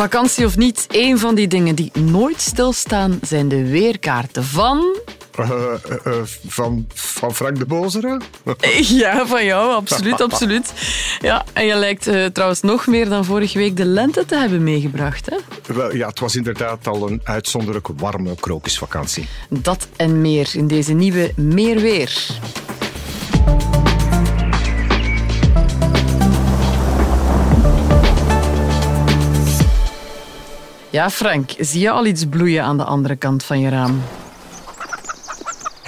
Vakantie of niet, een van die dingen die nooit stilstaan zijn de weerkaarten van... Uh, uh, van, van Frank de Bozere? ja, van jou, absoluut, absoluut. Ja, en je lijkt trouwens nog meer dan vorige week de lente te hebben meegebracht. Hè? Wel, ja, het was inderdaad al een uitzonderlijk warme krokusvakantie. Dat en meer in deze nieuwe Meer Weer. Ja, Frank, zie je al iets bloeien aan de andere kant van je raam?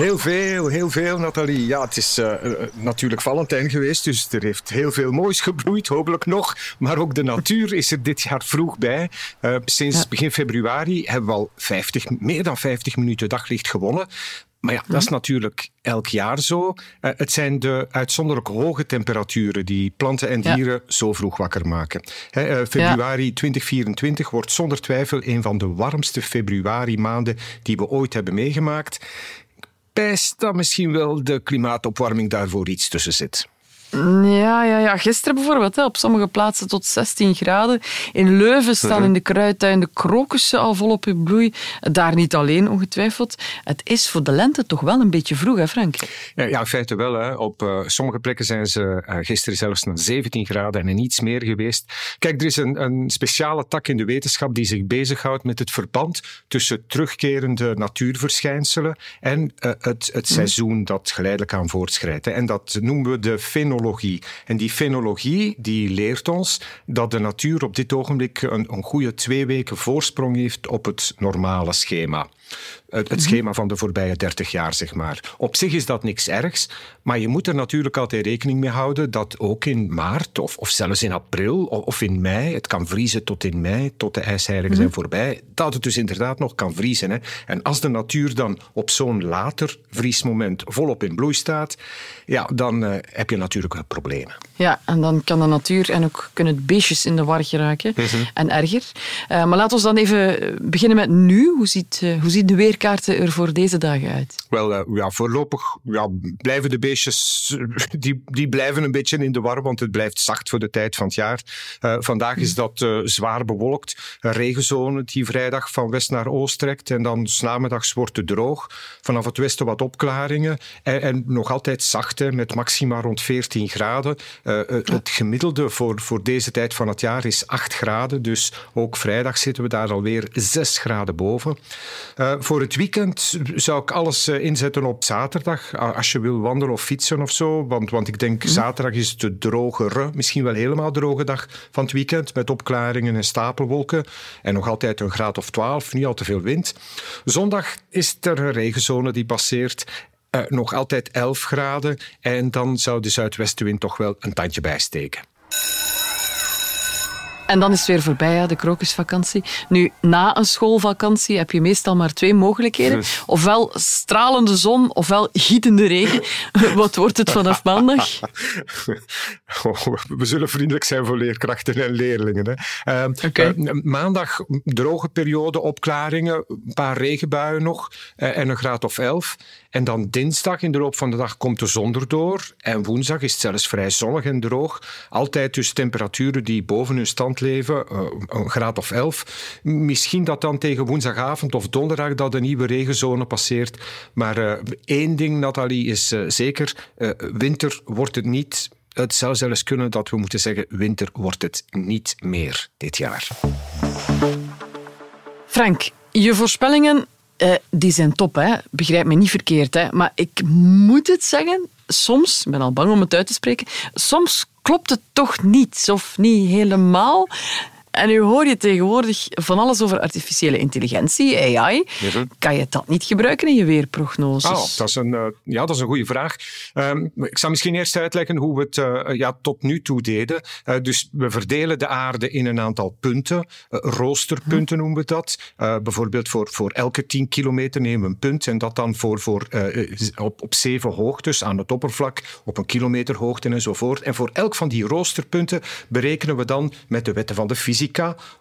Heel veel, heel veel, Nathalie. Ja, het is uh, natuurlijk Valentijn geweest, dus er heeft heel veel moois gebloeid, hopelijk nog. Maar ook de natuur is er dit jaar vroeg bij. Uh, sinds begin februari hebben we al 50, meer dan 50 minuten daglicht gewonnen. Maar ja, dat is mhm. natuurlijk elk jaar zo. Uh, het zijn de uitzonderlijk hoge temperaturen die planten en dieren ja. zo vroeg wakker maken. He, uh, februari ja. 2024 wordt zonder twijfel een van de warmste februari maanden die we ooit hebben meegemaakt. Pijst dat misschien wel de klimaatopwarming daarvoor iets tussen zit. Ja, ja, ja. gisteren bijvoorbeeld, hè, op sommige plaatsen tot 16 graden. In Leuven staan in de kruidtuin de krokussen al volop in bloei. Daar niet alleen, ongetwijfeld. Het is voor de lente toch wel een beetje vroeg, hè Frank? Ja, ja in feite wel. Hè. Op uh, sommige plekken zijn ze uh, gisteren zelfs naar 17 graden en iets meer geweest. Kijk, er is een, een speciale tak in de wetenschap die zich bezighoudt met het verband tussen terugkerende natuurverschijnselen en uh, het, het mhm. seizoen dat geleidelijk aan voortschrijdt. Hè. En dat noemen we de fenologie en die fenologie die leert ons dat de natuur op dit ogenblik een, een goede twee weken voorsprong heeft op het normale schema het, het, schema van de voorbije 30 jaar, zeg maar. Op zich is dat niks ergs, maar je moet er natuurlijk altijd rekening mee houden dat ook in maart of, of zelfs in april of, of, in mei, het kan vriezen tot in mei, tot de ijsheigen mm zijn mhm. voorbij, dat het dus inderdaad nog kan vriezen. Hè. En als de natuur dan op zo'n later vriesmoment volop in bloei staat, ja, dan uh, heb je natuurlijk wel problemen. Ja, en dan kan de natuur en ook kunnen het beestjes in de war geraken. Mm -hmm. En erger. Uh, maar laten we dan even beginnen met nu. Hoe ziet, uh, hoe ziet de weer kaarten er voor deze dagen uit? Wel, uh, ja, voorlopig ja, blijven de beestjes die, die blijven een beetje in de war, want het blijft zacht voor de tijd van het jaar. Vandaag is dat uh, zwaar bewolkt. Een regenzone die vrijdag van west naar oost trekt en dan namiddags wordt het droog. Vanaf het westen wat opklaringen en, en nog altijd zacht hè, met maxima rond 14 graden. het gemiddelde voor, voor deze tijd van het jaar is 8 graden, dus ook vrijdag zitten we daar alweer 6 graden boven. voor het weekend zou ik alles inzetten op zaterdag. Als je wil wandelen of fietsen of zo. Want, want ik denk mhm. zaterdag is de drogere, misschien wel helemaal droge dag van het weekend. Met opklaringen en stapelwolken. En nog altijd een graad of 12, niet al te veel wind. Zondag is er een regenzone die passeert. Uh, nog altijd 11 graden. En dan zou de zuidwestenwind toch wel een tandje bijsteken. En dan is het weer voorbij, hè, de krokusvakantie. Nu, na een schoolvakantie heb je meestal maar twee mogelijkheden. Ofwel stralende zon, ofwel gietende regen. Wat wordt het vanaf maandag? Oh, we zullen vriendelijk zijn voor leerkrachten en leerlingen. Hè. Uh, okay. uh, maandag droge periode, opklaringen, een paar regenbuien nog uh, en een graad of elf. En dan dinsdag in de loop van de dag komt de zon erdoor. En woensdag is het zelfs vrij zonnig en droog. Altijd dus temperaturen die boven hun stand leven, uh, een graad of 11. Misschien dat dan tegen woensdagavond of donderdag dat een nieuwe regenzone passeert. Maar uh, één ding, Nathalie, is uh, zeker. winter wordt het niet. Het zou zelfs kunnen dat we moeten zeggen: winter wordt het niet meer dit jaar. Frank, je voorspellingen die zijn top, hè. begrijp me niet verkeerd. Hè. Maar ik moet het zeggen, soms, ik ben al bang om het uit te spreken, soms klopt het toch niet of niet helemaal. En nu hoor je tegenwoordig van alles over artificiële intelligentie, AI. Kan je dat niet gebruiken in je weerprognoses? Oh, dat is een, uh, ja, dat is een goede vraag. Um, ik zal misschien eerst uitleggen hoe we het uh, ja, tot nu toe deden. Uh, dus we verdelen de aarde in een aantal punten. roosterpunten noemen we dat. bijvoorbeeld voor, voor elke 10 kilometer nemen we een punt. En dat dan voor, voor, op, op zeven hoogtes aan het oppervlak, op een kilometer hoogte enzovoort. En voor elk van die roosterpunten berekenen we dan met de wetten van de fysica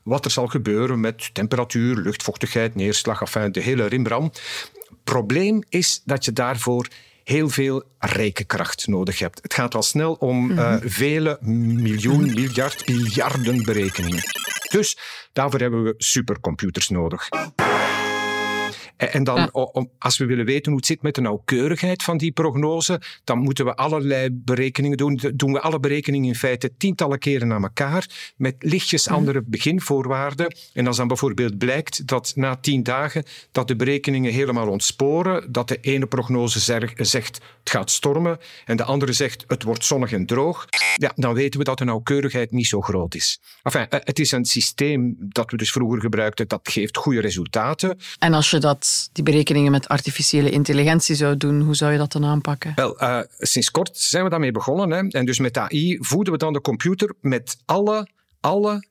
wat er zal gebeuren met temperatuur, luchtvochtigheid, neerslag, de hele rimram. Probleem is dat je daarvoor heel veel rekenkracht nodig hebt. Het gaat al snel om mm -hmm. uh, vele miljoen, miljard, miljarden berekeningen. Dus daarvoor hebben we supercomputers nodig. En dan, als we willen weten hoe het zit met de nauwkeurigheid van die prognose, dan moeten we allerlei berekeningen doen. Doen we alle berekeningen in feite tientallen keren naar elkaar, met lichtjes mhm. andere beginvoorwaarden. En als dan bijvoorbeeld blijkt dat na tien dagen dat de berekeningen helemaal ontsporen, dat de ene prognose zegt het gaat stormen en de andere zegt het wordt zonnig en droog, ja, dan weten we dat de nauwkeurigheid niet zo groot is. Enfin, eh, het is een systeem dat we dus vroeger gebruikten, dat geeft goede resultaten. En als je dat die berekeningen met artificiële intelligentie zou doen, hoe zou je dat dan aanpakken? Wel, uh, sinds kort zijn we daarmee begonnen. Hè. En dus met AI voeden we dan de computer met alle, alle,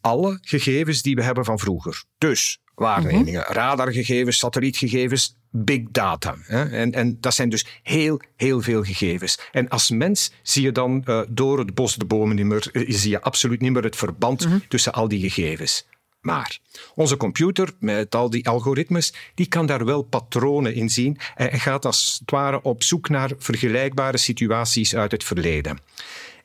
alle gegevens die we hebben van vroeger. Dus waarnemingen, mhm. radargegevens, satellietgegevens, big data. Hè? En, en dat zijn dus heel, heel veel gegevens. En als mens zie je dan uh, door het bos de bomen niet meer, uh, zie je absoluut niet meer het verband mhm. tussen al die gegevens. Maar onze computer, met al die algoritmes, die kan daar wel patronen in zien en gaat als het ware op zoek naar vergelijkbare situaties uit het verleden.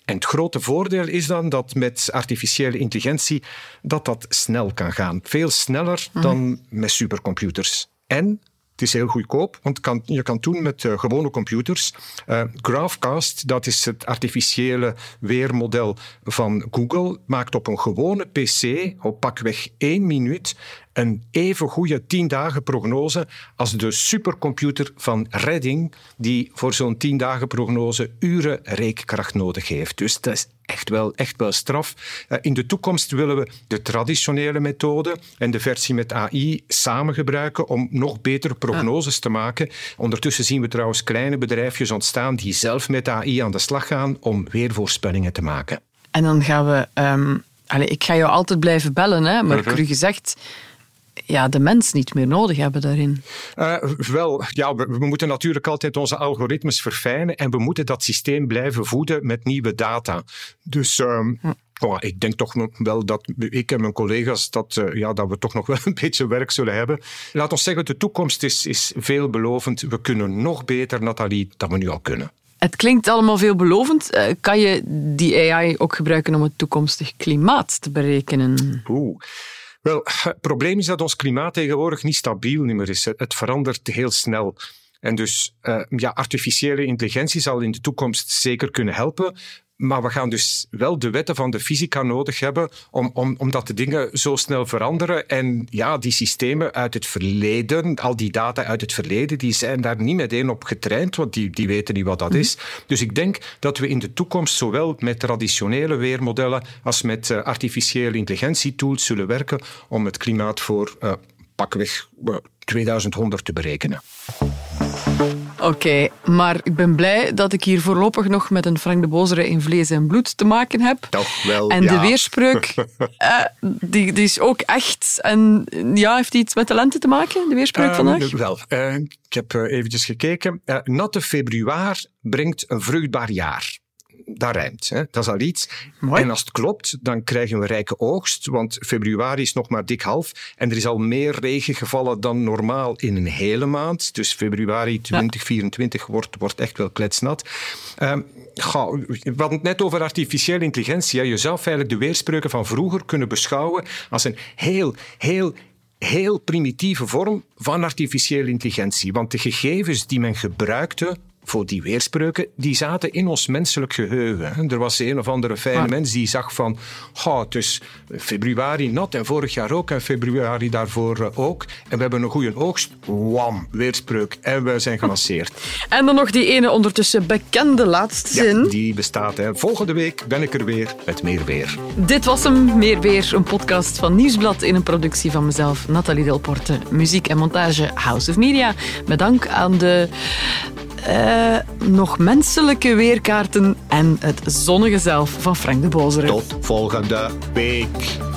En het grote voordeel is dan dat met artificiële intelligentie dat dat snel kan gaan. Veel sneller mhm. dan met supercomputers. En het is heel goedkoop, want kan, je kan doen met uh, gewone computers. Uh, Graphcast, dat is het artificiële weermodel van Google, maakt op een gewone PC op pakweg één minuut een even goede 10 dagen prognose als de supercomputer van Redding, die voor zo'n 10 dagen prognose uren reekkracht nodig heeft. Dus dat is echt wel, echt wel straf. Eh, in de toekomst willen we de traditionele methode en de versie met AI samen gebruiken om nog betere prognoses te maken. Ondertussen zien we trouwens kleine bedrijfjes ontstaan die zelf met AI aan de slag gaan om weervoorspellingen te maken. En dan gaan we... Um, allez, ik ga jou altijd blijven bellen, hè, maar uh -huh. gezegd ja, de mens niet meer nodig hebben daarin? Uh, wel, ja, we, we, moeten natuurlijk altijd onze algoritmes verfijnen en we moeten dat systeem blijven voeden met nieuwe data. Dus uh, Oh, ik denk toch wel dat ik en mijn collega's dat, uh, ja, dat we toch nog wel een beetje werk zullen hebben. Laat ons zeggen, de toekomst is, is veelbelovend. We kunnen nog beter, Nathalie, dan we nu al kunnen. Het klinkt allemaal veelbelovend. Uh, kan je die AI ook gebruiken om het toekomstig klimaat te berekenen? Oeh. Wel, het probleem is dat ons klimaat tegenwoordig niet stabiel meer is. Het verandert heel snel. En dus uh, ja, artificiële intelligentie zal in de toekomst zeker kunnen helpen. Maar we gaan dus wel de wetten van de fysica nodig hebben, om, om, omdat de dingen zo snel veranderen. En ja, die systemen uit het verleden, al die data uit het verleden, die zijn daar niet meteen op getraind, want die, die weten niet wat dat is. Mhm. Dus ik denk dat we in de toekomst zowel met traditionele weermodellen als met uh, artificiële intelligentietools zullen werken om het klimaat voor uh, pakweg uh, 2100 te berekenen. Oké, maar ik ben blij dat ik hier voorlopig nog met een Frank de Bozere in vlees en bloed te maken heb. Toch wel, En de weerspreuk, uh, die, die is ook echt. En ja, heeft die iets met de lente te maken, de weerspreuk uh, vandaag? Wel, uh, ik heb eventjes gekeken. natte februari brengt een vruchtbaar jaar dat rijmt. Hè. Dat is al iets. En als het klopt, dan krijgen we rijke oogst, want februari is nog maar dik half. En er is al meer regen gevallen dan normaal in een hele maand. Dus februari 2024 wordt, wordt echt wel kletsnat. Um, we hadden het net over artificiële intelligentie. Je zou feitelijk de weerspreuken van vroeger kunnen beschouwen als een heel, heel, heel primitieve vorm van artificiële intelligentie. Want de gegevens die men gebruikte voor die weerspreuken, die zaten in ons menselijk geheugen. Er was een of andere fijne mens die zag van, oh, het is februari nat en vorig jaar ook en februari daarvoor eh, ook. En we hebben een goede oogst. Wam, weerspreuk. En we zijn gelanceerd. En dan nog die ene ondertussen bekende laatste zin. Ja, die bestaat. Hè. Volgende week ben ik er weer met meer weer. Dit was hem, Meer Weer, een podcast van Nieuwsblad in een productie van mezelf, Nathalie Delporte. Muziek en montage House of Media. Bedankt aan de uh, nog menselijke weerkaarten en het zonnige zelf van Frank de Bozere. Tot volgende week.